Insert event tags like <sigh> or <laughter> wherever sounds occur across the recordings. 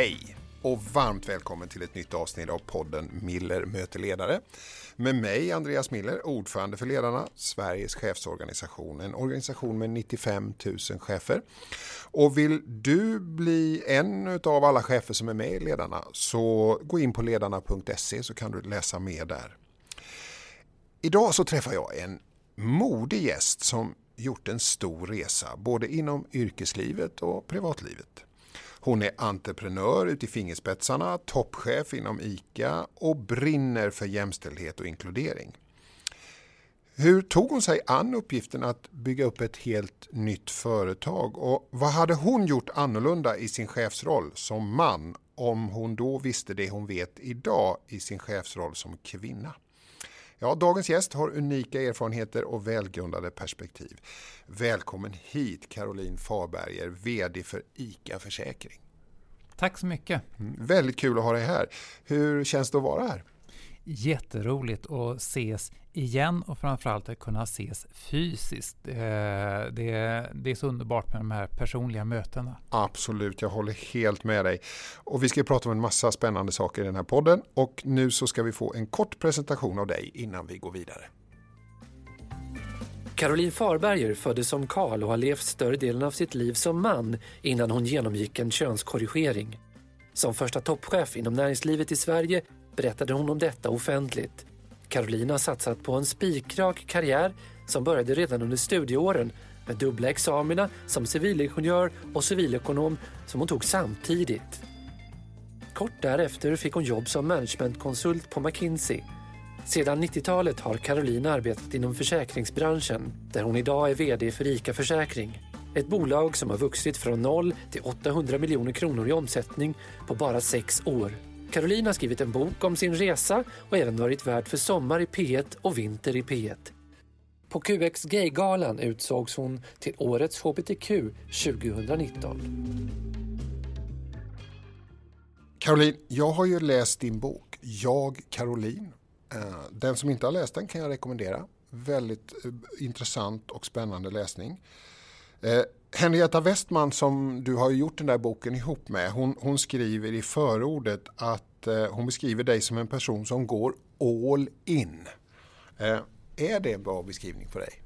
Hej och varmt välkommen till ett nytt avsnitt av podden Miller möter ledare. Med mig Andreas Miller, ordförande för Ledarna, Sveriges chefsorganisation, en organisation med 95 000 chefer. Och vill du bli en av alla chefer som är med i Ledarna så gå in på ledarna.se så kan du läsa mer där. Idag så träffar jag en modig gäst som gjort en stor resa både inom yrkeslivet och privatlivet. Hon är entreprenör ut i fingerspetsarna, toppchef inom ICA och brinner för jämställdhet och inkludering. Hur tog hon sig an uppgiften att bygga upp ett helt nytt företag och vad hade hon gjort annorlunda i sin chefsroll som man om hon då visste det hon vet idag i sin chefsroll som kvinna? Ja, dagens gäst har unika erfarenheter och välgrundade perspektiv. Välkommen hit Caroline Farberger, VD för ICA Försäkring. Tack så mycket. Mm, väldigt kul att ha dig här. Hur känns det att vara här? Jätteroligt att ses igen och framförallt att kunna ses fysiskt. Eh, det är, det är så underbart med de här personliga mötena. Absolut, jag håller helt med dig. Och vi ska prata om en massa spännande saker i den här podden och nu så ska vi få en kort presentation av dig innan vi går vidare. Caroline Farberger föddes som Karl och har levt större delen av sitt liv som man innan hon genomgick en könskorrigering. Som första toppchef inom näringslivet i Sverige berättade hon om detta offentligt. Caroline har satsat på en spikrak karriär som började redan under studieåren med dubbla examina som civilingenjör och civilekonom som hon tog samtidigt. Kort därefter fick hon jobb som managementkonsult på McKinsey. Sedan 90-talet har Caroline arbetat inom försäkringsbranschen där hon idag är VD för ICA Försäkring. Ett bolag som har vuxit från 0 till 800 miljoner kronor i omsättning på bara sex år. Caroline har skrivit en bok om sin resa och även varit värd för Sommar i P1 och Vinter i P1. På QX Gaygalan utsågs hon till Årets HBTQ 2019. Caroline, jag har ju läst din bok Jag Caroline. Eh, den som inte har läst den kan jag rekommendera. Väldigt eh, intressant och spännande läsning. Eh, Henrietta Westman som du har gjort den där boken ihop med, hon, hon skriver i förordet att eh, hon beskriver dig som en person som går all in. Eh, är det en bra beskrivning för dig?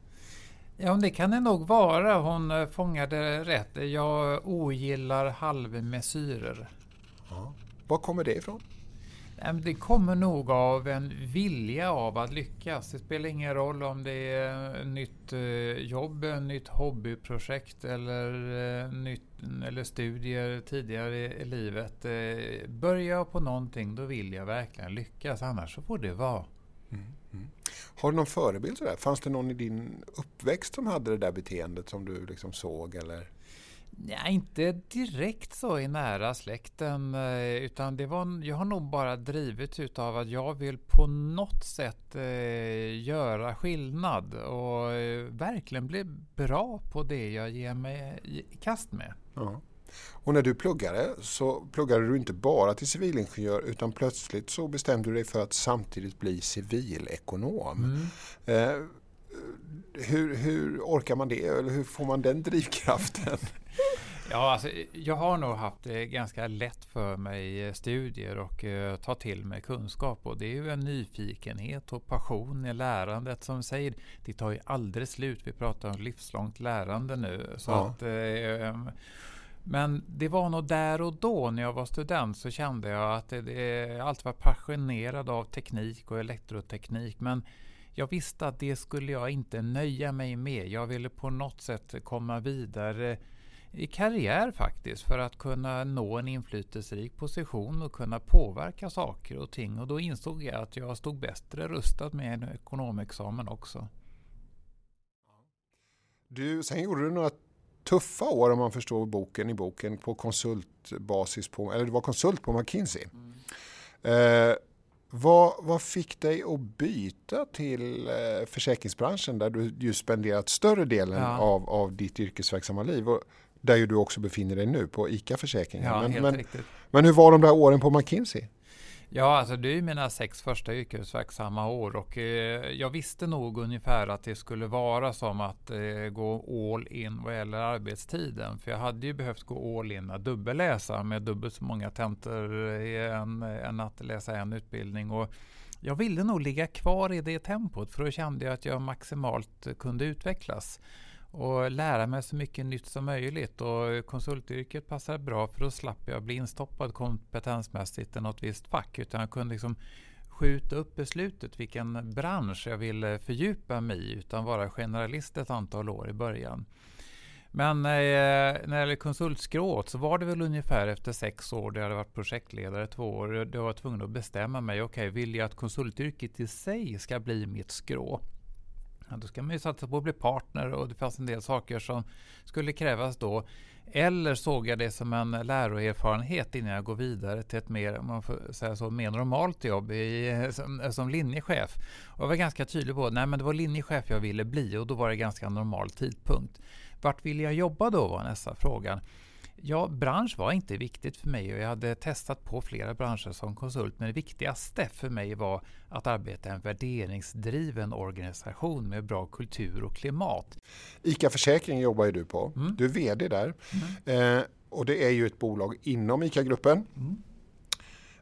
Ja, det kan det nog vara. Hon eh, fångade rätt. Jag ogillar halvmesyrer. Ja. Var kommer det ifrån? Det kommer nog av en vilja av att lyckas. Det spelar ingen roll om det är nytt eh, jobb, jobb, nytt hobbyprojekt eller, eh, nytt, eller studier tidigare i livet. Eh, Börjar jag på någonting då vill jag verkligen lyckas, annars så får det vara. Mm, mm. Har du någon förebild? Sådär? Fanns det någon i din uppväxt som hade det där beteendet som du liksom såg? Eller? Ja, inte direkt så i nära släkten, eh, utan det var, jag har nog bara drivits utav att jag vill på något sätt eh, göra skillnad och eh, verkligen bli bra på det jag ger mig i kast med. Ja. Och när du pluggade så pluggade du inte bara till civilingenjör utan plötsligt så bestämde du dig för att samtidigt bli civilekonom. Mm. Eh, hur, hur orkar man det? Eller hur får man den drivkraften? Ja, alltså, jag har nog haft det ganska lätt för mig i studier och uh, ta till mig kunskap. Och det är ju en nyfikenhet och passion i lärandet som säger det tar ju aldrig slut. Vi pratar om livslångt lärande nu. Så ja. att, uh, men det var nog där och då när jag var student så kände jag att det, det, jag alltid var passionerad av teknik och elektroteknik. Men jag visste att det skulle jag inte nöja mig med. Jag ville på något sätt komma vidare i karriär faktiskt för att kunna nå en inflytelserik position och kunna påverka saker och ting. Och då insåg jag att jag stod bättre rustad med en ekonomexamen också. Du, sen gjorde du några tuffa år om man förstår boken i boken på konsultbasis på, eller du var konsult på McKinsey. Mm. Eh, vad, vad fick dig att byta till eh, försäkringsbranschen där du ju spenderat större delen ja. av, av ditt yrkesverksamma liv? Och där ju du också befinner dig nu på ICA Försäkringar. Ja, men, helt men, riktigt. men hur var de där åren på McKinsey? Ja, alltså det är mina sex första yrkesverksamma år och eh, jag visste nog ungefär att det skulle vara som att eh, gå all in vad gäller arbetstiden. För jag hade ju behövt gå all in att dubbelläsa med dubbelt så många tentor än, än att läsa en utbildning. Och jag ville nog ligga kvar i det tempot för då kände jag att jag maximalt kunde utvecklas och lära mig så mycket nytt som möjligt. Och konsultyrket passade bra för då slapp jag bli instoppad kompetensmässigt i något visst fack. Utan jag kunde liksom skjuta upp beslutet vilken bransch jag ville fördjupa mig i utan vara generalist ett antal år i början. Men eh, när det gäller konsultskrået så var det väl ungefär efter sex år, där jag hade varit projektledare två år, då var jag tvungen att bestämma mig. Okej, okay, vill jag att konsultyrket i sig ska bli mitt skrå? Ja, då ska man ju satsa på att bli partner och det fanns en del saker som skulle krävas då. Eller såg jag det som en läroerfarenhet innan jag går vidare till ett mer, man får säga så, mer normalt jobb i, som, som linjechef. Och jag var ganska tydlig på att det var linjechef jag ville bli och då var det ganska normal tidpunkt. Vart vill jag jobba då var nästa fråga. Ja, bransch var inte viktigt för mig och jag hade testat på flera branscher som konsult. Men det viktigaste för mig var att arbeta i en värderingsdriven organisation med bra kultur och klimat. ICA Försäkring jobbar ju du på. Mm. Du är VD där. Mm. Eh, och det är ju ett bolag inom ICA-gruppen. Mm.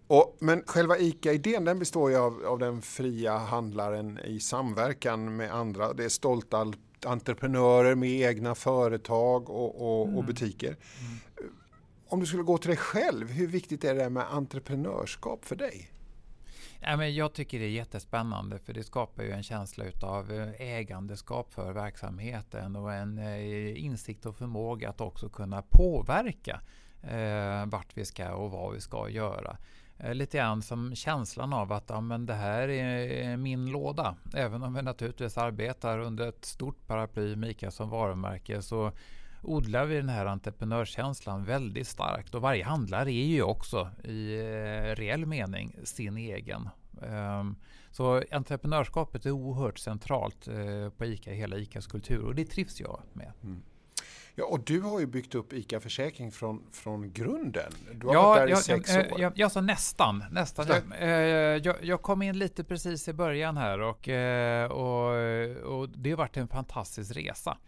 Och, men själva ICA-idén den består ju av, av den fria handlaren i samverkan med andra. Det är stolta entreprenörer med egna företag och, och, mm. och butiker. Mm. Om du skulle gå till dig själv, hur viktigt är det med entreprenörskap för dig? Men jag tycker det är jättespännande för det skapar ju en känsla av eh, ägandeskap för verksamheten och en eh, insikt och förmåga att också kunna påverka eh, vart vi ska och vad vi ska göra. Eh, lite grann som känslan av att ja, men det här är min låda. Även om vi naturligtvis arbetar under ett stort paraply Mika som varumärke så odlar vi den här entreprenörskänslan väldigt starkt. Och varje handlare är ju också i eh, reell mening sin egen. Ehm, så entreprenörskapet är oerhört centralt eh, på ICA, hela ICAs kultur och det trivs jag med. Mm. Ja, och du har ju byggt upp ICA Försäkring från, från grunden. Du har ja, varit där jag, i sex jag, år. Jag, jag, sa nästan. nästan. Jag, jag, jag, kom in lite precis i början här och, eh, och, och det har varit en fantastisk resa.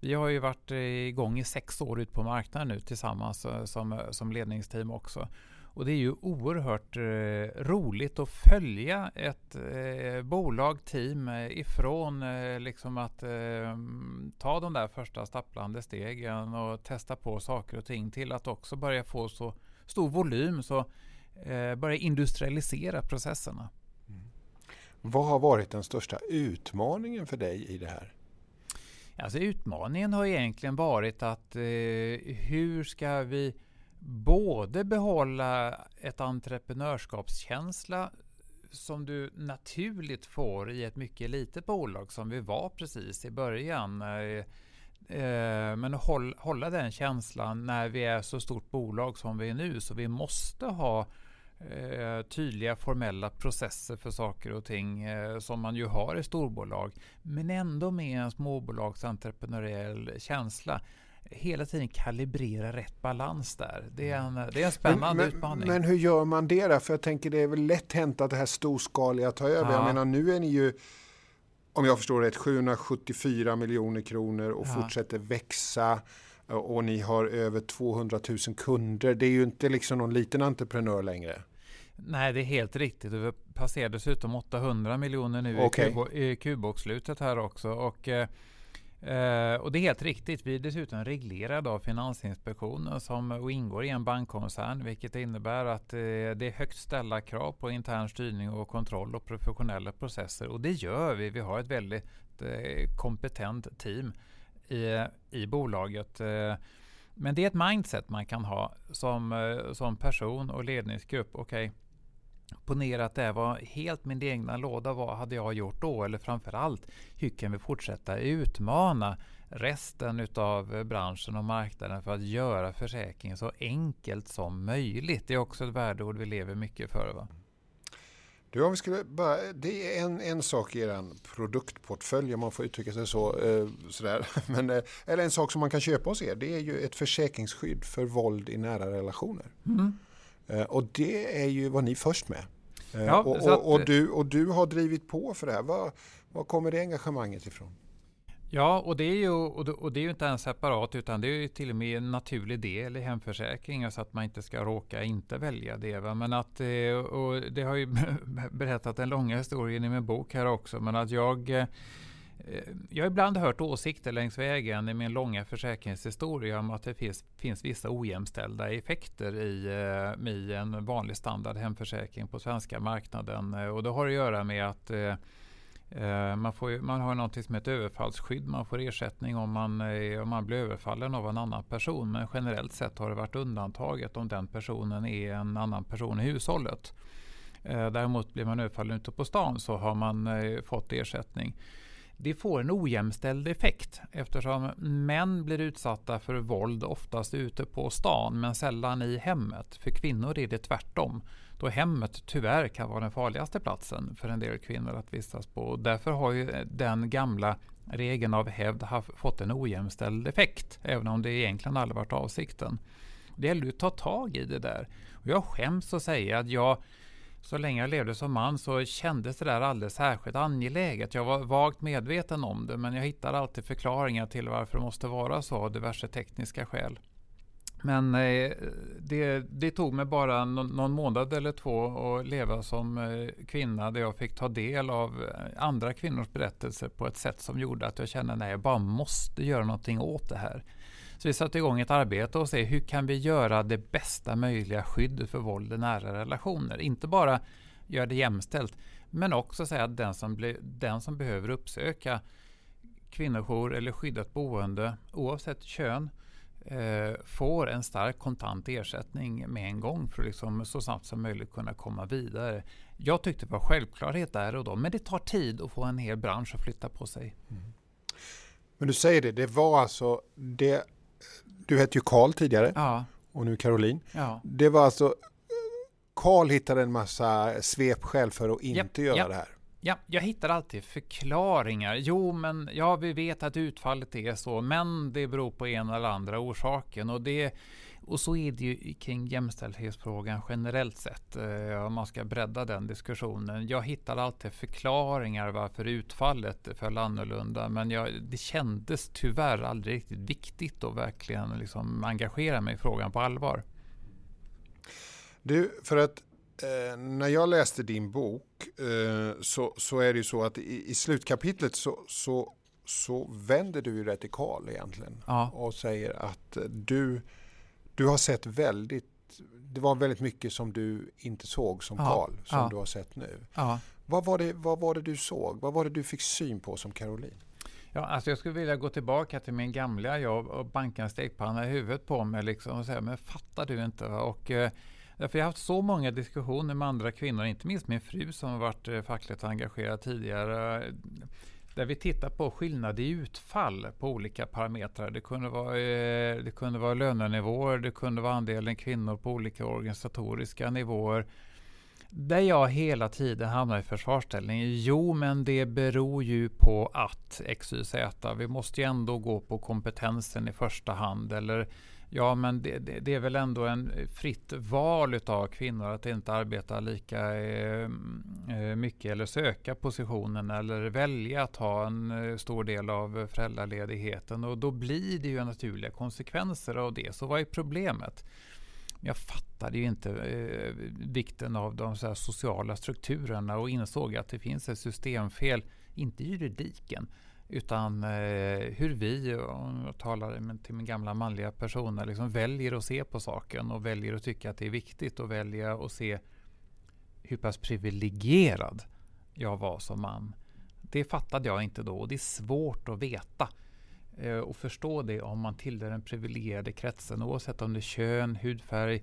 Vi har ju varit igång i sex år ute på marknaden nu tillsammans eh, som, som ledningsteam också. Och det är ju oerhört eh, roligt att följa ett eh, bolag, team eh, ifrån eh, liksom att eh, ta de där första stapplande stegen och testa på saker och ting till att också börja få så stor volym så eh, börja industrialisera processerna. Mm. Vad har varit den största utmaningen för dig i det här? Alltså utmaningen har egentligen varit att hur ska vi både behålla ett entreprenörskapskänsla som du naturligt får i ett mycket litet bolag som vi var precis i början. Eh, eh, men hålla den känslan när vi är så stort bolag som vi är nu. Så vi måste ha eh, tydliga formella processer för saker och ting som man ju har i storbolag. Men ändå med en småbolagsentreprenöriell känsla hela tiden kalibrera rätt balans där. Det är en, det är en spännande men, utmaning. Men hur gör man det där? För jag tänker det är väl lätt hänt att det här storskaliga tar över. Ja. Jag menar nu är ni ju om jag förstår rätt 774 miljoner kronor och ja. fortsätter växa och ni har över 200 000 kunder. Det är ju inte liksom någon liten entreprenör längre. Nej, det är helt riktigt. Vi passerar dessutom 800 miljoner nu okay. i kubbokslutet här också. Och, eh, och det är helt riktigt. Vi är dessutom reglerade av Finansinspektionen som, och ingår i en bankkoncern, vilket innebär att eh, det är högt ställda krav på intern styrning och kontroll och professionella processer. Och det gör vi. Vi har ett väldigt eh, kompetent team i, i bolaget. Eh, men det är ett mindset man kan ha som, eh, som person och ledningsgrupp. Okay, Ponera att det var helt min egna låda. Vad hade jag gjort då? Eller framförallt, hur kan vi fortsätta utmana resten av branschen och marknaden för att göra försäkringen så enkelt som möjligt? Det är också ett värdeord vi lever mycket för. Va? Du, om vi skulle bara, det är en, en sak i er produktportfölj, om man får uttrycka sig så. Eh, sådär. <laughs> Men, eh, eller en sak som man kan köpa hos er, det är ju ett försäkringsskydd för våld i nära relationer. Mm. Eh, och det är ju vad ni först med. Ja, och, och, och, du, och du har drivit på för det här. Var, var kommer det engagemanget ifrån? Ja, och det är ju, och det är ju inte ens separat utan det är ju till och med en naturlig del i hemförsäkringen så att man inte ska råka inte välja det. Va? Men att, eh, och det har ju <laughs> berättat en långa historia i min bok här också, men att jag eh, Eh, jag har ibland hört åsikter längs vägen i min långa försäkringshistoria om att det finns, finns vissa ojämställda effekter i, eh, i en vanlig standard hemförsäkring på svenska marknaden. Eh, och det har att göra med att man, får, man har något som heter överfallsskydd. Man får ersättning om man, om man blir överfallen av en annan person. Men generellt sett har det varit undantaget om den personen är en annan person i hushållet. Däremot blir man överfallen ute på stan så har man fått ersättning. Det får en ojämställd effekt eftersom män blir utsatta för våld oftast ute på stan men sällan i hemmet. För kvinnor är det tvärtom då hemmet tyvärr kan vara den farligaste platsen för en del kvinnor att vistas på. därför har ju den gamla regeln av hävd fått en ojämställd effekt, även om det egentligen aldrig varit avsikten. Det gäller att ta tag i det där. Och jag skäms att säga att jag så länge jag levde som man så kändes det där alldeles särskilt angeläget. Jag var vagt medveten om det men jag hittade alltid förklaringar till varför det måste vara så av diverse tekniska skäl. Men eh, det, det, tog mig bara någon, någon, månad eller två att leva som eh, kvinna där jag fick ta del av eh, andra kvinnors berättelser på ett sätt som gjorde att jag kände att jag bara måste göra någonting åt det här. Så vi satte igång ett arbete och se hur kan vi göra det bästa möjliga skyddet för våld i nära relationer. Inte bara göra det jämställt men också säga att den som, blir, den som behöver uppsöka kvinnojour eller skyddat boende oavsett kön eh, får en stark kontant ersättning med en gång för att liksom så snabbt som möjligt kunna komma vidare. Jag tyckte det var självklarhet där och då, men det tar tid att få en hel bransch att flytta på sig. Mm. Men du säger det, det var alltså, det, du hette ju Karl tidigare ja. och nu Caroline. Ja. Det var alltså, Karl hittade en massa svepskäl för att inte yep, göra yep. det här. Ja, jag hittar alltid förklaringar. Jo, men ja, vi vet att utfallet är så, men det beror på en eller andra orsaken. Och, det, och så är det ju kring jämställdhetsfrågan generellt sett, eh, om man ska bredda den diskussionen. Jag hittar alltid förklaringar varför utfallet föll annorlunda, men jag, det kändes tyvärr aldrig riktigt viktigt att verkligen liksom engagera mig i frågan på allvar. Du, för att eh, när jag läste din bok eh, så, så är det ju så att i, i slutkapitlet så, så, så vänder du ju Karl egentligen. Ja. Och säger att du, du har sett väldigt, det var väldigt mycket som du inte såg som Karl, som ja. du har sett nu. Ja. Vad, var det, vad var det du såg? Vad var det du fick syn på som Caroline? Ja, alltså jag skulle vilja gå tillbaka till min gamla jobb och banka en stekpanna i huvudet på mig liksom och säga, men fattar du inte? Och, eh, Därför jag har haft så många diskussioner med andra kvinnor, inte minst min fru som har varit eh, fackligt engagerad tidigare. Där vi tittar på skillnad i utfall på olika parametrar. Det kunde vara, eh, det kunde vara lönenivåer, det kunde vara andelen kvinnor på olika organisatoriska nivåer. Där jag hela tiden hamnar i försvarsställning. Jo, men det beror ju på att X, Y, Z. Vi måste ju ändå gå på kompetensen i första hand. Eller Ja, men det, det, det, är väl ändå en eh, fritt val av kvinnor att inte arbeta lika eh, eh, mycket eller söka positionen eller välja att ha en eh, stor del av föräldraledigheten. Och då blir det ju naturliga konsekvenser av det. Så vad är problemet? Jag fattade ju inte eh, vikten av de så sociala strukturerna och insåg att det finns ett systemfel, inte i juridiken, utan eh, hur vi, om jag talar till min gamla manliga personer, liksom väljer att se på saken och väljer att tycka att det är viktigt och välja att se hur pass privilegierad jag var som man. Det fattade jag inte då och det är svårt att veta eh, och förstå det om man tillhör den privilegierade kretsen oavsett om det är kön, hudfärg,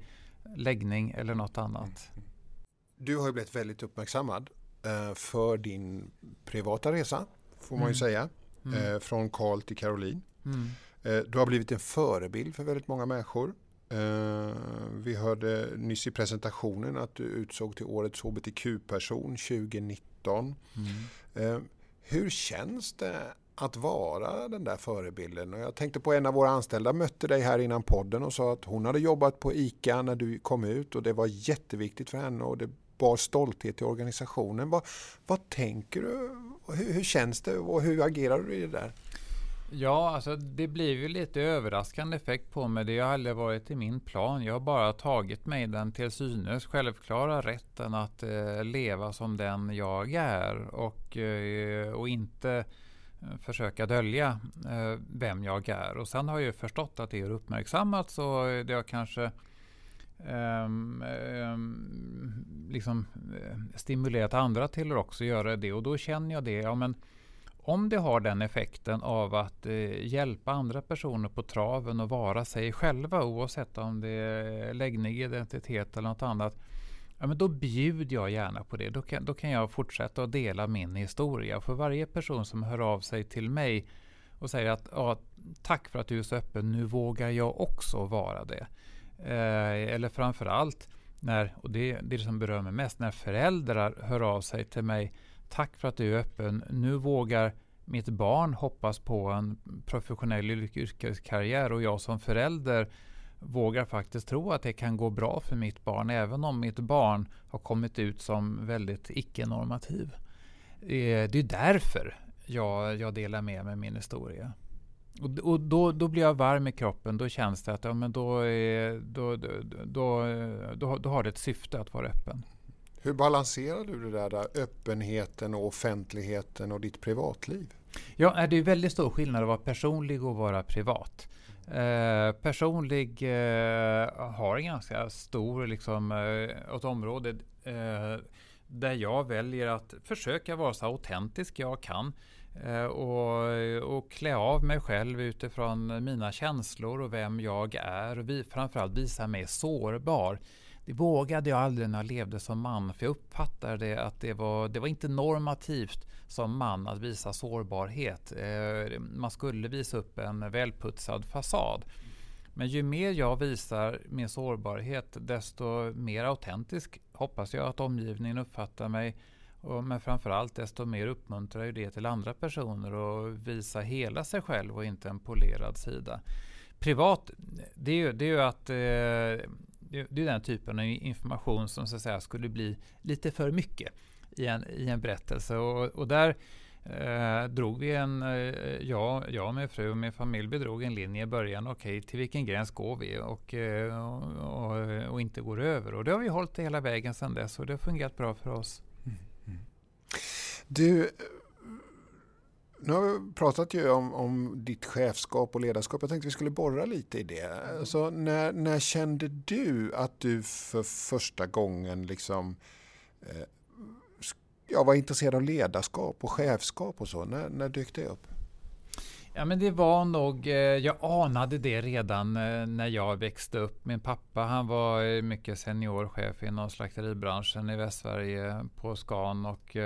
läggning eller något annat. Du har ju blivit väldigt uppmärksammad eh, för din privata resa får man ju mm. säga. Mm. Eh, från Karl till Caroline. Mm. Eh, du har blivit en förebild för väldigt många människor. Eh, vi hörde nyss i presentationen att du utsåg till årets hbtq-person 2019. Mm. Eh, hur känns det att vara den där förebilden? Och jag tänkte på en av våra anställda mötte dig här innan podden och sa att hon hade jobbat på ICA när du kom ut och det var jätteviktigt för henne och det bar stolthet i organisationen. Vad, vad tänker du? Hur, hur känns det och hur agerar du i det där? Ja, alltså det blir ju lite överraskande effekt på mig. Det har aldrig varit i min plan. Jag har bara tagit mig den till synes självklara rätten att eh, leva som den jag är och, eh, och inte eh, försöka dölja eh, vem jag är. Och sen har jag förstått att det har uppmärksammats och det har kanske Um, um, liksom eh, stimulerat andra till att också göra det och då känner jag det. Ja, men om det har den effekten av att eh, hjälpa andra personer på traven och vara sig själva oavsett om det är läggning, identitet eller något annat. Ja, men då bjuder jag gärna på det. Då kan, då kan jag fortsätta att dela min historia. För varje person som hör av sig till mig och säger att ja, tack för att du är så öppen, nu vågar jag också vara det. Eh, eller framförallt, när, och det, det är det som berör mig mest, när föräldrar hör av sig till mig Tack för att du är öppen. Nu vågar mitt barn hoppas på en professionell yrkeskarriär och jag som förälder vågar faktiskt tro att det kan gå bra för mitt barn även om mitt barn har kommit ut som väldigt icke-normativ. Eh, det är därför jag, jag delar med mig min historia. Och, och då, då, blir jag varm i kroppen. Då känns det att ja, men då, är, då, då, då, då, då har det ett syfte att vara öppen. Hur balanserar du det där, öppenheten och offentligheten och ditt privatliv? Ja, det är väldigt stor skillnad att vara personlig och vara privat. Eh, personlig eh, har en ganska stor, liksom, eh, ett område eh, där jag väljer att försöka vara så autentisk jag kan. Eh, och, och klä av mig själv utifrån mina känslor och vem jag är. Och vi, framförallt visa mig sårbar det vågade jag aldrig när jag levde som man. För jag uppfattade att det var, det var inte normativt som man att visa sårbarhet. Eh, man skulle visa upp en välputsad fasad. Men ju mer jag visar min sårbarhet desto mer autentisk hoppas jag att omgivningen uppfattar mig. Och, men framförallt desto mer uppmuntrar ju det till andra personer att visa hela sig själv och inte en polerad sida. Privat, det är ju, det är ju att eh, det är den typen av information som så att säga, skulle bli lite för mycket i en, i en berättelse. Och, och där eh, drog vi en, eh, jag och min fru och min familj bedrog en linje i början. Okej, okay, till vilken gräns går vi och, eh, och, och, och, inte går över? Och det har vi hållit hela vägen sedan dess och det har fungerat bra för oss. Mm. Mm. Du, nu har vi pratat ju om, om ditt chefskap och ledarskap. Jag tänkte vi skulle borra lite i det. Alltså, när, när kände du att du för första gången liksom, eh, ja, var intresserad av ledarskap och chefskap och så? När, när dök det upp? Ja, men det var nog, eh, jag anade det redan eh, när jag växte upp. Min pappa han var eh, mycket seniorchef inom slakteribranschen i Västsverige på Scan. Och,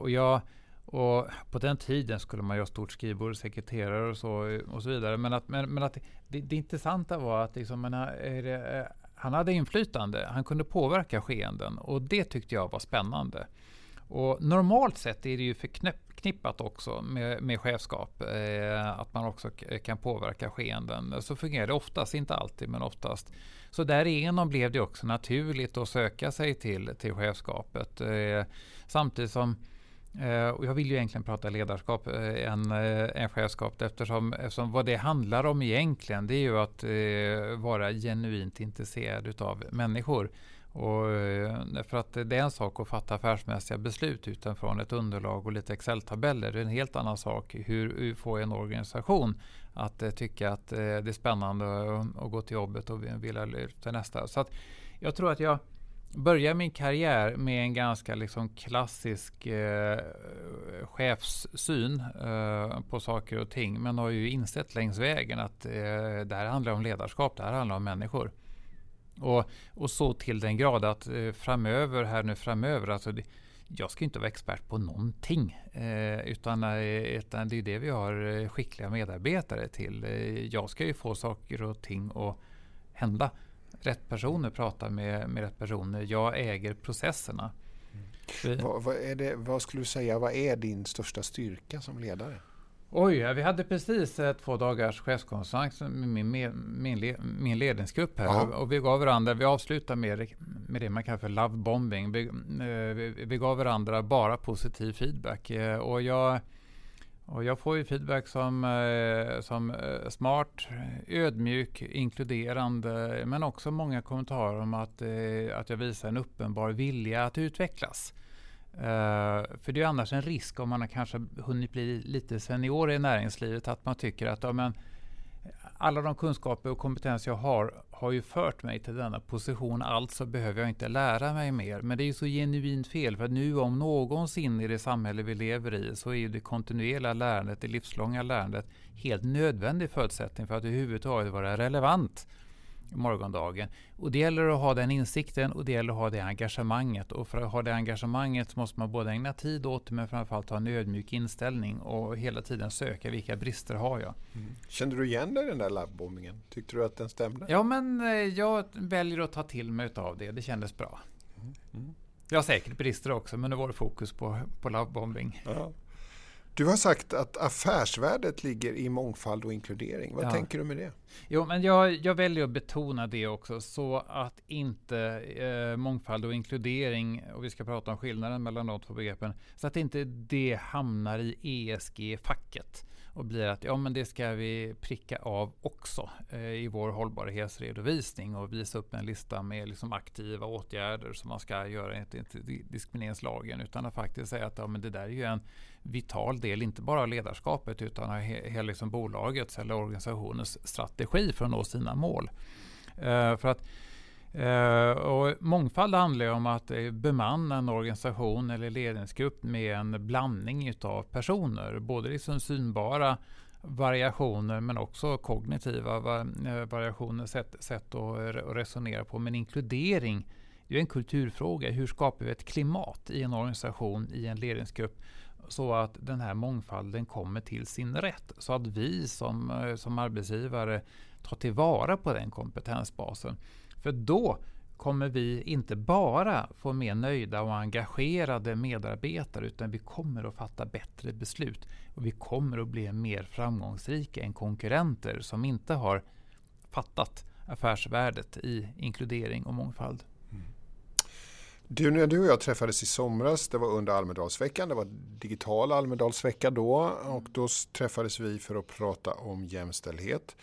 och jag och på den tiden skulle man ju ha stort skrivbord, sekreterare och så, och så vidare. Men att, men, men att det, det intressanta var att liksom, men, det, han hade inflytande. Han kunde påverka skeenden och det tyckte jag var spännande. Och normalt sett är det ju förknippat också med, med chefskap. Eh, att man också kan påverka skeenden. Så fungerar det oftast, inte alltid men oftast. Så därigenom blev det också naturligt att söka sig till, till chefskapet. Eh, samtidigt som eh, och jag vill ju egentligen prata ledarskap eh, än, än eh, chefskap eftersom, eftersom vad det handlar om egentligen det är ju att vara genuint intresserad av människor. Och, eh, för att det är en sak att fatta affärsmässiga beslut utifrån ett underlag och lite Excel-tabeller. Det är en helt annan sak hur, hur får en organisation att eh, tycka att eh, det är spännande att gå till jobbet och vilja lyfta nästa. Så att jag tror att jag började min karriär med en ganska liksom klassisk eh, chefssyn eh, på saker och ting. Men har ju insett längs vägen att eh, det här handlar om ledarskap, det här handlar om människor. Och, och så till den grad att eh, framöver, här nu framöver, alltså det, jag ska inte vara expert på någonting. Eh, utan, eh, utan det är det vi har eh, skickliga medarbetare till. Eh, jag ska ju få saker och ting att hända rätt personer pratar med, med rätt personer. Jag äger processerna. Mm. Vad, vad, är det, vad skulle du säga, vad är din största styrka som ledare? Oj, vi hade precis eh, två dagars chefskonferens med min, min, min ledningsgrupp här. Ja. Och vi gav varandra, vi avslutar med, med det man kallar för love bombing. Vi, eh, vi, vi gav varandra bara positiv feedback. Eh, och jag, och jag får ju feedback som, som smart, ödmjuk, inkluderande, men också många kommentarer om att, att jag visar en uppenbar vilja att utvecklas. Uh, för det är annars en risk om man har kanske hunnit bli lite senior i näringslivet att man tycker att ja, men, alla de kunskaper och kompetens jag har har ju fört mig till denna position, alltså behöver jag inte lära mig mer. Men det är ju så genuint fel, för nu om någonsin i det samhälle vi lever i så är ju det kontinuerliga lärandet, det livslånga lärandet, helt nödvändig förutsättning för att överhuvudtaget vara relevant morgondagen. Och det gäller att ha den insikten och det gäller att ha det engagemanget. Och för att ha det engagemanget så måste man både ägna tid åt det men framförallt ha en ödmjuk inställning och hela tiden söka vilka brister har jag. Mm. Kände du igen dig i den där labbbombingen? Tyckte du att den stämde? Ja, men eh, jag väljer att ta till mig av det. Det kändes bra. Mm. Mm. Jag har säkert brister också, men nu var det fokus på, på lovebombing. Ja. Du har sagt att affärsvärdet ligger i mångfald och inkludering. Vad ja. tänker du med det? Jo, men jag, jag väljer att betona det också så att inte eh, mångfald och inkludering, och vi ska prata om skillnaden mellan de två begreppen, så att inte det hamnar i ESG-facket och blir att ja, men det ska vi pricka av också eh, i vår hållbarhetsredovisning och visa upp en lista med liksom aktiva åtgärder som man ska göra enligt diskrimineringslagen utan att faktiskt säga att ja, men det där är ju en vital del, inte bara av ledarskapet utan av hela liksom bolagets eller organisationens strategi för att nå sina mål. Eh, för att Uh, och mångfald handlar om att uh, bemanna en organisation eller ledningsgrupp med en blandning utav personer. Både liksom synbara variationer men också kognitiva eh, variationer, sätt, sätt att resonera på. Men inkludering det är en kulturfråga. Hur skapar vi ett klimat i en organisation, i en ledningsgrupp så att den här mångfalden kommer till sin rätt. Så att vi som, som arbetsgivare tar tillvara på den kompetensbasen. För då kommer vi inte bara få mer nöjda och engagerade medarbetare utan vi kommer att fatta bättre beslut. Och vi kommer att bli mer framgångsrika än konkurrenter som inte har fattat affärsvärdet i inkludering och mångfald. Mm. Du, när du och jag träffades i somras, det var under Almedalsveckan, det var digital Almedalsvecka då och då träffades vi för att prata om jämställdhet.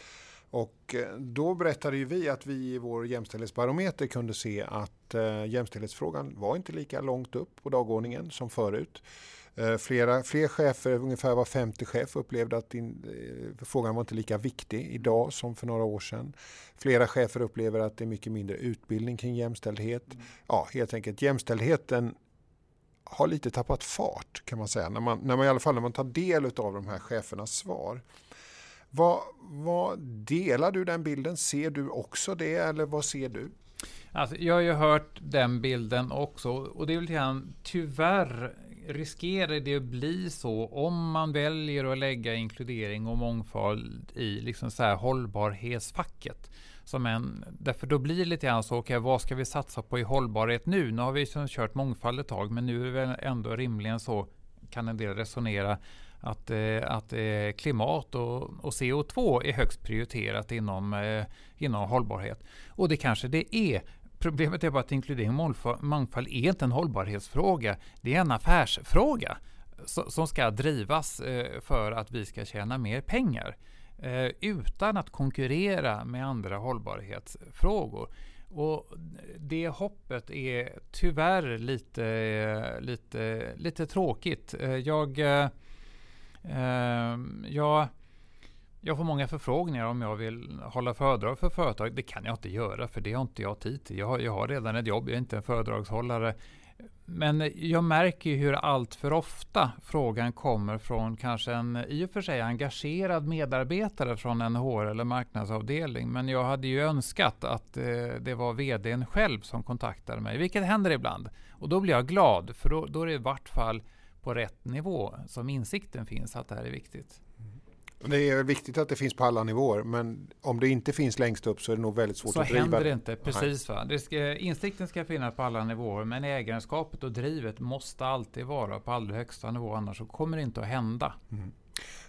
Och eh, då berättade ju vi att vi i vår jämställdhetsbarometer kunde se att eh, jämställdhetsfrågan var inte lika långt upp på dagordningen som förut. Eh, flera, fler chefer, ungefär var femte chef upplevde att in, frågan var inte lika viktig idag som för några år sedan. Flera chefer upplever att det är mycket mindre utbildning kring jämställdhet. Mm. Ja, helt enkelt jämställdheten har lite tappat fart kan man säga. När man, när man i alla fall när man tar del av de här chefernas svar. Vad, vad, delar du den bilden? Ser du också det eller vad ser du? Alltså, jag har ju hört den bilden också och det är väl grann, tyvärr riskerar det att bli så om man väljer att lägga inkludering och mångfald i liksom så här hållbarhetsfacket. Som en, därför då blir det lite grann så, okay, vad ska vi satsa på i hållbarhet nu? Nu har vi kört mångfald ett tag, men nu är det väl ändå rimligen så, kan en del resonera, att, eh, att eh, klimat och, och, CO2 är högst prioriterat inom, eh, inom hållbarhet. Och det kanske det är. Problemet är bara att inkludering och mångfald är inte en hållbarhetsfråga. Det är en affärsfråga som ska drivas eh, för att vi ska tjäna mer pengar eh, utan att konkurrera med andra hållbarhetsfrågor. Och det hoppet är tyvärr lite, eh, lite, lite tråkigt. Jag Ehm, jag, jag får många förfrågningar om jag vill hålla föredrag för företag. Det kan jag inte göra för det har inte jag tid till. Jag har, jag har redan ett jobb, jag är inte en föredragshållare. Men jag märker hur allt för ofta frågan kommer från kanske en i och för sig engagerad medarbetare från en HR eller marknadsavdelning. Men jag hade ju önskat att eh, det var vdn själv som kontaktade mig, vilket händer ibland. Och då blir jag glad, för då, då är det i vart fall på rätt nivå som insikten finns att det här är viktigt. Mm. Det är viktigt att det finns på alla nivåer men om det inte finns längst upp så är det nog väldigt svårt så att driva. Så händer det inte, precis. Va? Det ska, insikten ska finnas på alla nivåer men ägarskapet och drivet måste alltid vara på allra högsta nivå annars så kommer det inte att hända. Mm.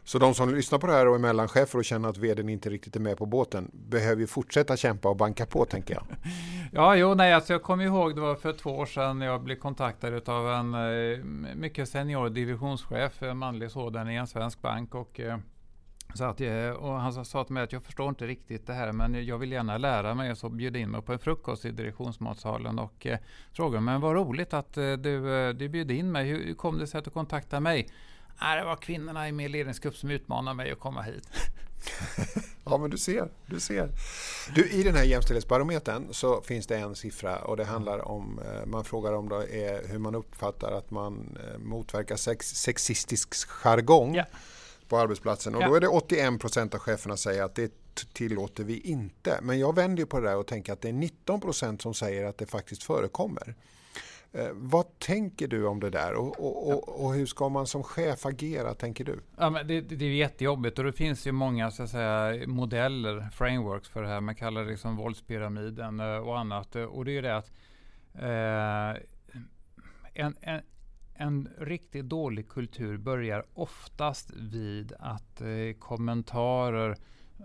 Så de som lyssnar på det här och är mellanchefer och känner att vdn inte riktigt är med på båten behöver ju fortsätta kämpa och banka på tänker jag. <laughs> ja, jo, nej, alltså jag kommer ihåg det var för två år sedan jag blev kontaktad av en eh, mycket senior divisionschef, en manlig sådan i en svensk bank och eh, så att, eh, och han sa till mig att jag förstår inte riktigt det här men jag vill gärna lära mig. Så bjöd in mig på en frukost i direktionsmatsalen och eh, frågade men vad roligt att eh, du, eh, du bjöd in mig. Hur, hur kom det sig att du kontaktade mig? Nej, det var kvinnorna i min ledningsgrupp som utmanade mig att komma hit. <laughs> ja, men du ser. Du ser. Du, I den här jämställdhetsbarometern så finns det en siffra och det handlar om, eh, man frågar om det är hur man uppfattar att man eh, motverkar sex, sexistisk jargong ja. på arbetsplatsen. Och ja. då är det 81 procent av cheferna säger att det tillåter vi inte. Men jag vänder på det där och tänker att det är 19 procent som säger att det faktiskt förekommer. Eh, vad tänker du om det där och, och, och, och, hur ska man som chef agera, tänker du? Ja, men det, det är jättejobbigt och det finns ju många så att säga, modeller, frameworks för det här. Man kallar det liksom våldspyramiden eh, och annat. Eh, och det är ju det att eh, en, en, en riktigt dålig kultur börjar oftast vid att eh, kommentarer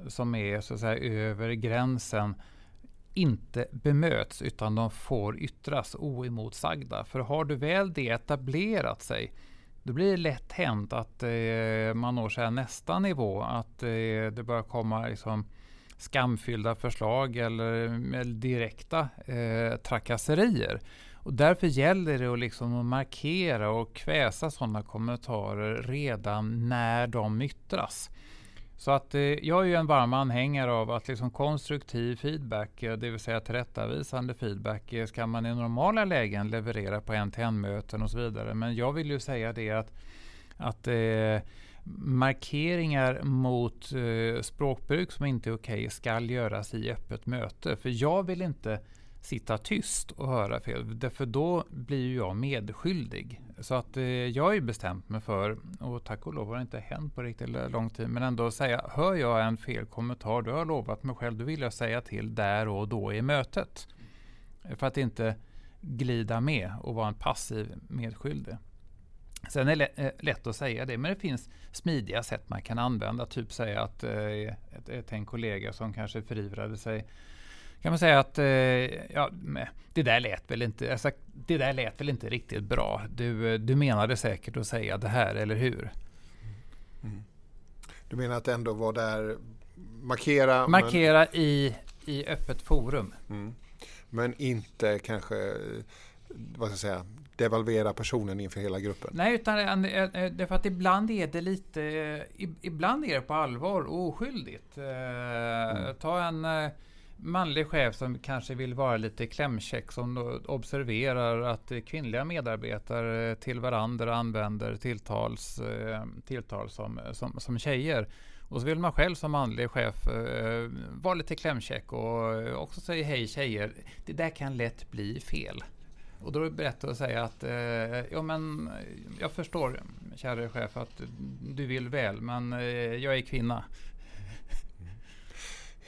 som är så att säga över gränsen inte bemöts utan de får yttras oemotsagda. För har du väl det etablerat sig då blir det lätt hänt att eh, man når sig nästa nivå. Att eh, det börjar komma liksom, skamfyllda förslag eller, eller direkta eh, trakasserier. Och därför gäller det att, liksom markera och kväsa sådana kommentarer redan när de yttras. Så att eh, jag är ju en varm anhängare av att liksom konstruktiv feedback, eh, det vill säga tillrättavisande feedback, eh, ska man i normala lägen leverera på en-till-en-möten och så vidare. Men jag vill ju säga det att, att eh, markeringar mot eh, språkbruk som inte är okej okay ska göras i öppet möte. För jag vill inte sitta tyst och höra fel. Därför då blir jag medskyldig. Så att eh, jag har ju bestämt mig för, och tack och lov har det inte hänt på riktigt lång tid, men ändå säga, hör jag en fel kommentar, då har jag lovat mig själv, då vill jag säga till där och då i mötet. För att inte glida med och vara en passiv medskyldig. Sen är det eh, lätt att säga det, men det finns smidiga sätt man kan använda. Typ säga att eh, ett, ett, en kollega som kanske förivrade sig kan man säga att eh, ja, det där lät väl inte, alltså, det där lät väl inte riktigt bra. Du, du menade säkert att säga det här, eller hur? Mm. Du menar att ändå vara där, markera? Markera men... i, i öppet forum. Mm. Men inte kanske, vad ska jag säga, devalvera personen inför hela gruppen? Nej, utan det för att ibland är det lite, ibland är det på allvar oskyldigt. Mm. Ta en manlig chef som kanske vill vara lite klämkäck som observerar att kvinnliga medarbetare till varandra använder tilltals, eh, tilltal som, som, som tjejer. Och så vill man själv som manlig chef eh, vara lite klämkäck och också säga hej tjejer. Det där kan lätt bli fel. Och då är det bättre att säga att eh, ja, men jag förstår kära chef att du vill väl men eh, jag är kvinna.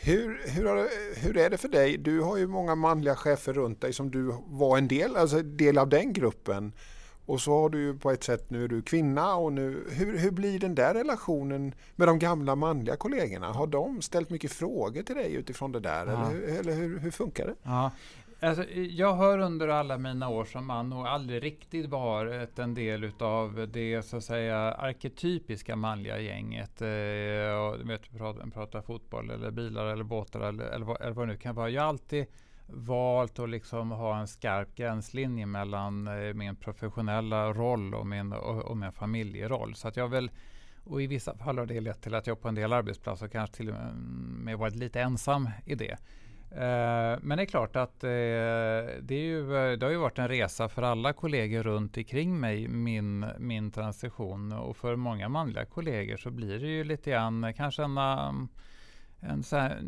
Hur, hur, hur är det för dig? Du har ju många manliga chefer runt dig som du var en del, alltså del av den gruppen. Och så har du ju på ett sätt, nu är du kvinna och nu, hur, hur blir den där relationen med de gamla manliga kollegorna? Har de ställt mycket frågor till dig utifrån det där? Ja. Eller, eller hur, hur funkar det? Ja. Alltså, jag har under alla mina år som man nog aldrig riktigt varit eh, en del utav det så att säga arketypiska manliga gänget. Eh, och, vet, prata, pratar fotboll eller bilar eller båtar eller, eller, vad, eller vad det nu kan vara. Jag har alltid valt att liksom ha en skarp gränslinje mellan eh, min professionella roll och min, och, och min familjeroll. Så att jag väl och i vissa fall har det lett till att jag på en del arbetsplatser kanske till och med varit lite ensam i det. Eh, men det är klart att eh, det, är ju, det har ju varit en resa för alla kollegor runt omkring mig, min, min transition. Och för många manliga kollegor så blir det ju lite grann kanske en, en så här,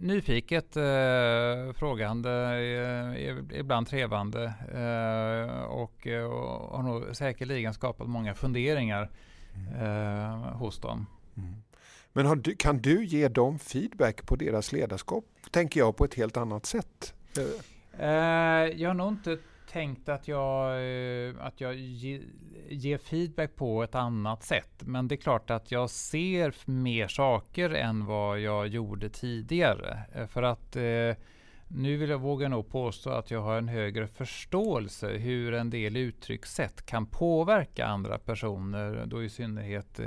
nyfiket eh, frågande, eh, ibland trevande eh, och, och har nog säkerligen skapat många funderingar mm. hos dem. Mm. Men du, kan du ge dem feedback på deras ledarskap, tänker jag, på ett helt annat sätt? Eh, jag har nog inte tänkt att jag, eh, att jag ge, ger feedback på ett annat sätt. Men det är klart att jag ser mer saker än vad jag gjorde tidigare. Eh, för att nu vill jag våga nog påstå att jag har en högre förståelse hur en del uttryckssätt kan påverka andra personer, då i synnerhet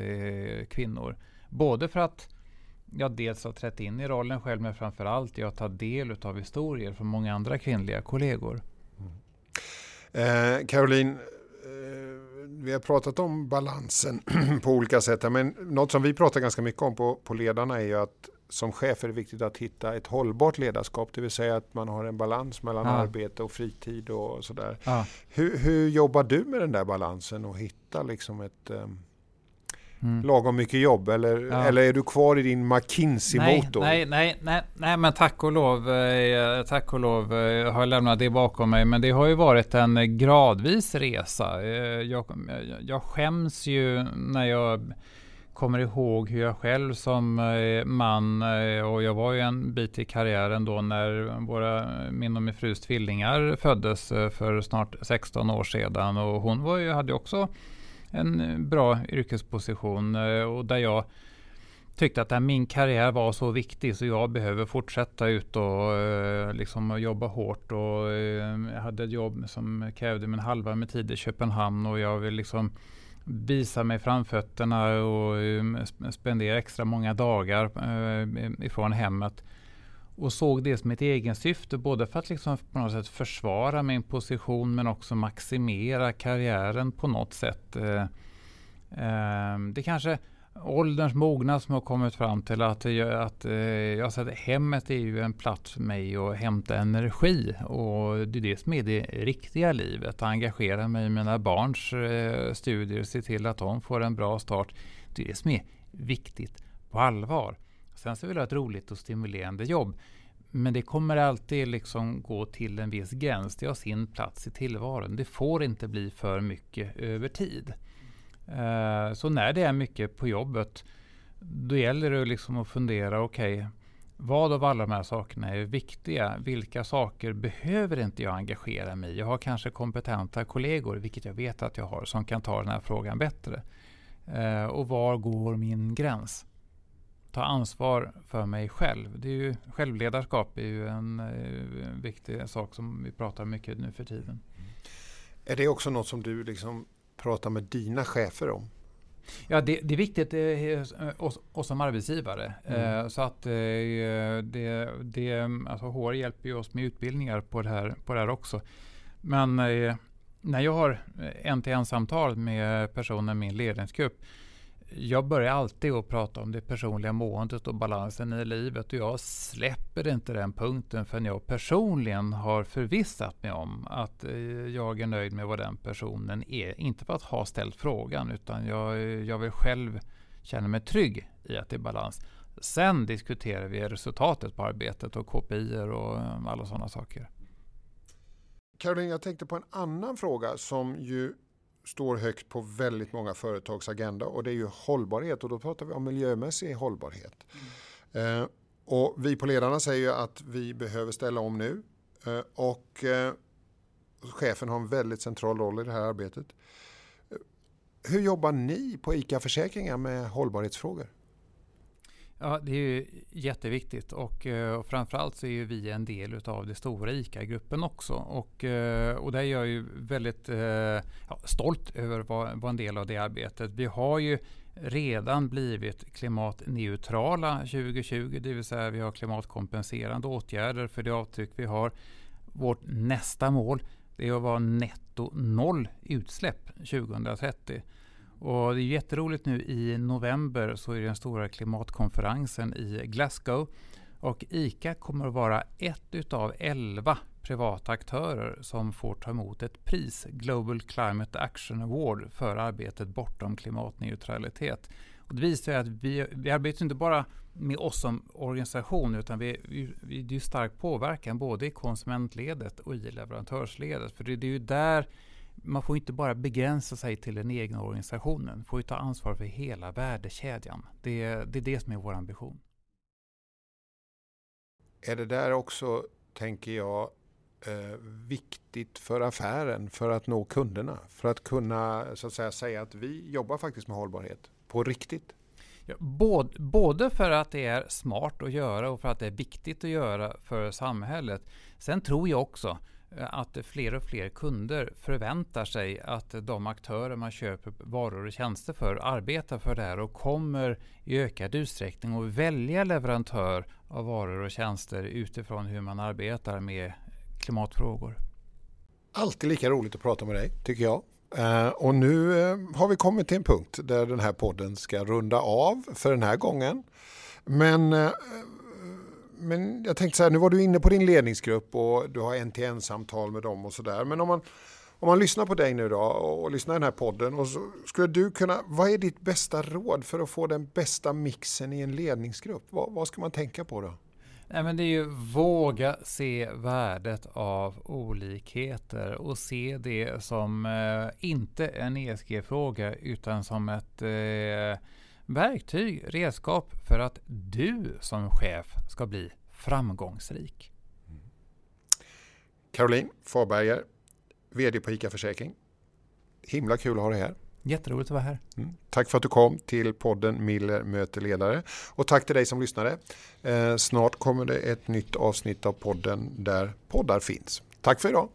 kvinnor. Både för att jag dels har trätt in i rollen själv, men framförallt jag tar del av historier från många andra kvinnliga kollegor. Mm. Eh, Caroline, eh, vi har pratat om balansen <clears throat> på olika sätt, men något som vi pratar ganska mycket om på, på ledarna är ju att som chef är det viktigt att hitta ett hållbart ledarskap, det vill säga att man har en balans mellan ja. arbete och fritid och sådär. Ja. Hur, hur, jobbar du med den där balansen och hitta liksom ett um, mm. lagom mycket jobb? Eller, ja. eller är du kvar i din McKinsey-motor? Nej, nej, nej, nej, men tack och lov, eh, tack och lov eh, har jag lämnat det bakom mig. Men det har ju varit en gradvis resa. Eh, jag, jag skäms ju när jag kommer ihåg hur jag själv som man, och jag var ju en bit i karriären då när våra, min och min frus tvillingar föddes för snart 16 år sedan. Och hon var ju, hade också en bra yrkesposition eh, och där jag tyckte att min karriär var så viktig så jag behöver fortsätta ut och eh, liksom jobba hårt. Och, eh, jag hade ett jobb som krävde min halva med tid i Köpenhamn och jag vill liksom visa mig framfötterna och spendera extra många dagar ifrån hemmet. Och såg det som ett egensyfte, både för att liksom på något sätt försvara min position men också maximera karriären på något sätt. Uh, uh, det kanske ålderns mognad som har kommit fram till att, eh, att jag jag att hemmet är ju en plats för mig att hämta energi. Och det är det som är det riktiga livet. Att engagera mig i mina barns eh, studier, se till att de får en bra start. Det är det som är viktigt på allvar. Sen så vill jag ha ett roligt och stimulerande jobb. Men det kommer alltid liksom gå till en viss gräns. Det har sin plats i tillvaron. Det får inte bli för mycket över tid. Eh, så när det är mycket på jobbet, då gäller det liksom att fundera, okej, okay, vad av alla de här sakerna är viktiga? Vilka saker behöver inte jag engagera mig i? Jag har kanske kompetenta kollegor, vilket jag vet att jag har, som kan ta den här frågan bättre. Eh, och var går min gräns? Ta ansvar för mig själv. Det är ju, självledarskap är ju en, en eh, viktig sak som vi pratar mycket nu för tiden. Är det också något som du liksom prata med dina chefer om? Ja, det, det är viktigt eh, oss, oss som arbetsgivare. Mm. Eh, så att eh, det, det, alltså HR hjälper ju oss med utbildningar på det här, på det här också. Men när jag har en-till-en-samtal med personer i min ledningsgrupp jag börjar alltid att prata om det personliga måendet och balansen i livet och jag släpper inte den punkten förrän jag personligen har förvissat mig om att eh, jag är nöjd med vad den personen är. Inte för att ha ställt frågan utan jag, jag vill själv känna mig trygg i att det är balans. Sen diskuterar vi resultatet på arbetet och KPI och eh, alla sådana saker. Caroline, jag tänkte på en annan fråga som ju står högt på väldigt många företags agenda och det är ju hållbarhet och då pratar vi om miljömässig hållbarhet. Mm. Eh, och vi på ledarna säger ju att vi behöver ställa om nu eh, och eh, chefen har en väldigt central roll i det här arbetet. Eh, hur jobbar ni på ICA Försäkringar med hållbarhetsfrågor? Ja, det är ju jätteviktigt och, eh, och framförallt så är ju vi en del av det stora ICA-gruppen också. Och, eh, och där är jag ju väldigt eh, ja, stolt över att vara en del av det arbetet. Vi har ju redan blivit klimatneutrala 2020, det vill säga vi har klimatkompenserande åtgärder för det avtryck vi har. Vårt nästa mål är att vara netto noll utsläpp 2030. Och det är jätteroligt nu i november så är det den stora klimatkonferensen i Glasgow. Och ICA kommer att vara ett utav elva privata aktörer som får ta emot ett pris, Global Climate Action Award, för arbetet bortom klimatneutralitet. Och det visar att vi, vi arbetar inte bara med oss som organisation utan vi, vi, vi, det är stark påverkan både i konsumentledet och i leverantörsledet. För det, det är ju där man får inte bara begränsa sig till den egna organisationen. Man får ju ta ansvar för hela värdekedjan. Det, det är det som är vår ambition. Är det där också, tänker jag, eh, viktigt för affären för att nå kunderna? För att kunna så att säga, säga att vi jobbar faktiskt med hållbarhet på riktigt? Ja, både, både för att det är smart att göra och för att det är viktigt att göra för samhället. Sen tror jag också Eh, att fler och fler kunder förväntar sig att de aktörer man köper varor och tjänster för arbetar för det här och kommer i ökad utsträckning att välja leverantör av varor och tjänster utifrån hur man arbetar med klimatfrågor. Alltid lika roligt att prata med dig, tycker jag. Eh, och nu eh, har vi kommit till en punkt där den här podden ska runda av för den här gången. Men, men jag tänkte så här, nu var du inne på din ledningsgrupp och du har en till en samtal med dem och sådär. Men om man, om man lyssnar på dig nu då och lyssnar i den här podden och så skulle du kunna, vad är ditt bästa råd för att få den bästa mixen i en ledningsgrupp? Vad, vad ska man tänka på då? Nej, men det är ju våga se värdet av olikheter och se det som eh, inte en ESG-fråga utan som ett eh, verktyg, redskap för att du som chef ska bli framgångsrik. Caroline Farberger, VD på ICA Försäkring. Himla kul att ha dig här. Jätteroligt att vara här. Mm. Tack för att du kom till podden Miller möter ledare. Och tack till dig som lyssnade. Eh, snart kommer det ett nytt avsnitt av podden där poddar finns. Tack för idag.